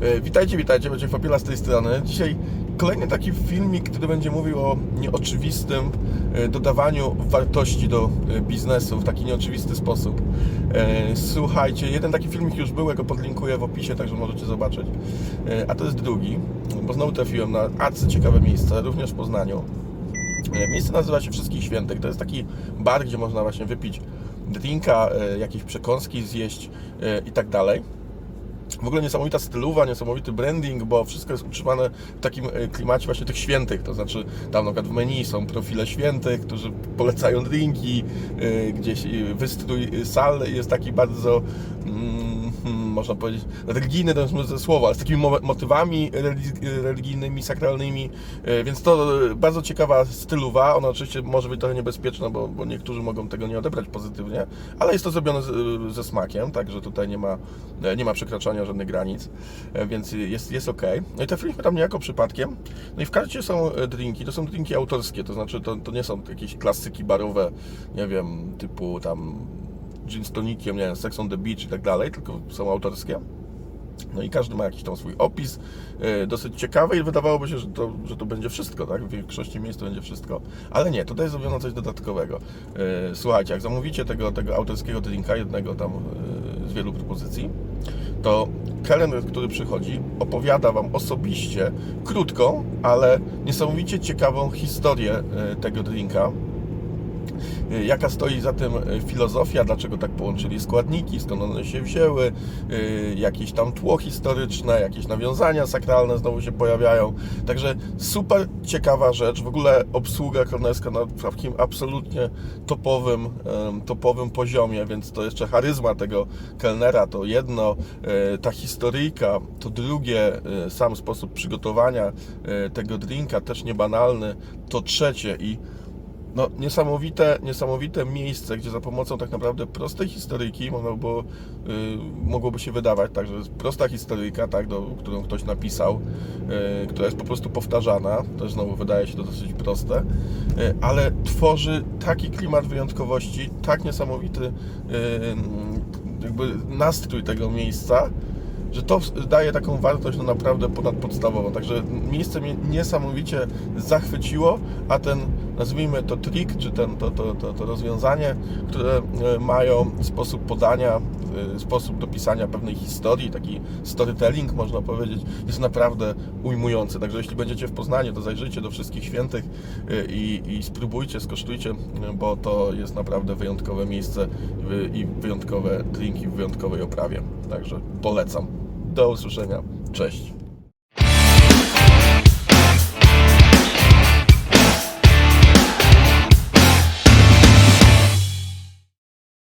E, Witajcie, witajcie, będzie Fabiola z tej strony. Dzisiaj kolejny taki filmik, który będzie mówił o nieoczywistym e, dodawaniu wartości do e, biznesu w taki nieoczywisty sposób. Słuchajcie, jeden taki filmik już był, ja go podlinkuję w opisie, także możecie zobaczyć. A to jest drugi, bo znowu trafiłem na arcy ciekawe miejsce, również w Poznaniu. Miejsce nazywa się Wszystkich Świętych. To jest taki bar, gdzie można właśnie wypić drinka, jakieś przekąski zjeść i tak dalej. W ogóle niesamowita stylowa, niesamowity branding, bo wszystko jest utrzymane w takim e, klimacie właśnie tych świętych. To znaczy, tam na przykład w menu są profile świętych, którzy polecają drinki, e, gdzieś e, wystrój sal jest taki bardzo, mm, hmm, można powiedzieć, religijny to jest słowo, ale z takimi mo- motywami religi- religijnymi, sakralnymi, e, więc to e, bardzo ciekawa stylowa. Ona oczywiście może być trochę niebezpieczna, bo, bo niektórzy mogą tego nie odebrać pozytywnie, ale jest to zrobione z, ze smakiem, także tutaj nie ma, e, nie ma przekraczania żadnych granic, e, więc jest, jest ok. No i trafiliśmy tam niejako przypadkiem. No i w karcie są e, drinki, to są drinki autorskie, to znaczy to, to nie są jakieś klasyki barowe, nie wiem, typu tam gin z tonikiem, nie wiem, Sex on the Beach i tak dalej, tylko są autorskie. No i każdy ma jakiś tam swój opis, e, dosyć ciekawy i wydawałoby się, że to, że to będzie wszystko, tak? W większości miejsc to będzie wszystko. Ale nie, tutaj zrobiono coś dodatkowego. E, Słuchajcie, jak zamówicie tego, tego autorskiego drinka, jednego tam e, z wielu propozycji, to kelner, który przychodzi, opowiada Wam osobiście, krótką, ale niesamowicie ciekawą historię tego drinka. Y, jaka stoi za tym y, filozofia, dlaczego tak połączyli składniki, skąd one się wzięły, y, jakieś tam tło historyczne, jakieś nawiązania sakralne znowu się pojawiają. Także super ciekawa rzecz. W ogóle obsługa kelnerska na takim absolutnie topowym, topowym poziomie, więc to jeszcze charyzma tego kelnera to jedno, e, ta historyjka to drugie, e, sam sposób przygotowania e, tego drinka też niebanalny to trzecie. I no, niesamowite, niesamowite miejsce, gdzie za pomocą tak naprawdę prostej historyjki można było, y, mogłoby się wydawać, tak, że jest prosta historyjka, tak, do, którą ktoś napisał, y, która jest po prostu powtarzana, też znowu wydaje się to dosyć proste, y, ale tworzy taki klimat wyjątkowości, tak niesamowity y, jakby nastrój tego miejsca, że to daje taką wartość no naprawdę ponadpodstawową. Także miejsce mnie niesamowicie zachwyciło, a ten, nazwijmy to trik, czy ten, to, to, to, to rozwiązanie, które e, mają sposób podania, sposób dopisania pewnej historii, taki storytelling można powiedzieć, jest naprawdę ujmujący. Także jeśli będziecie w Poznaniu, to zajrzyjcie do wszystkich świętych e, i, i spróbujcie, skosztujcie, bo to jest naprawdę wyjątkowe miejsce e, i wyjątkowe drinki w wyjątkowej oprawie. Także polecam. Do usłyszenia. Cześć.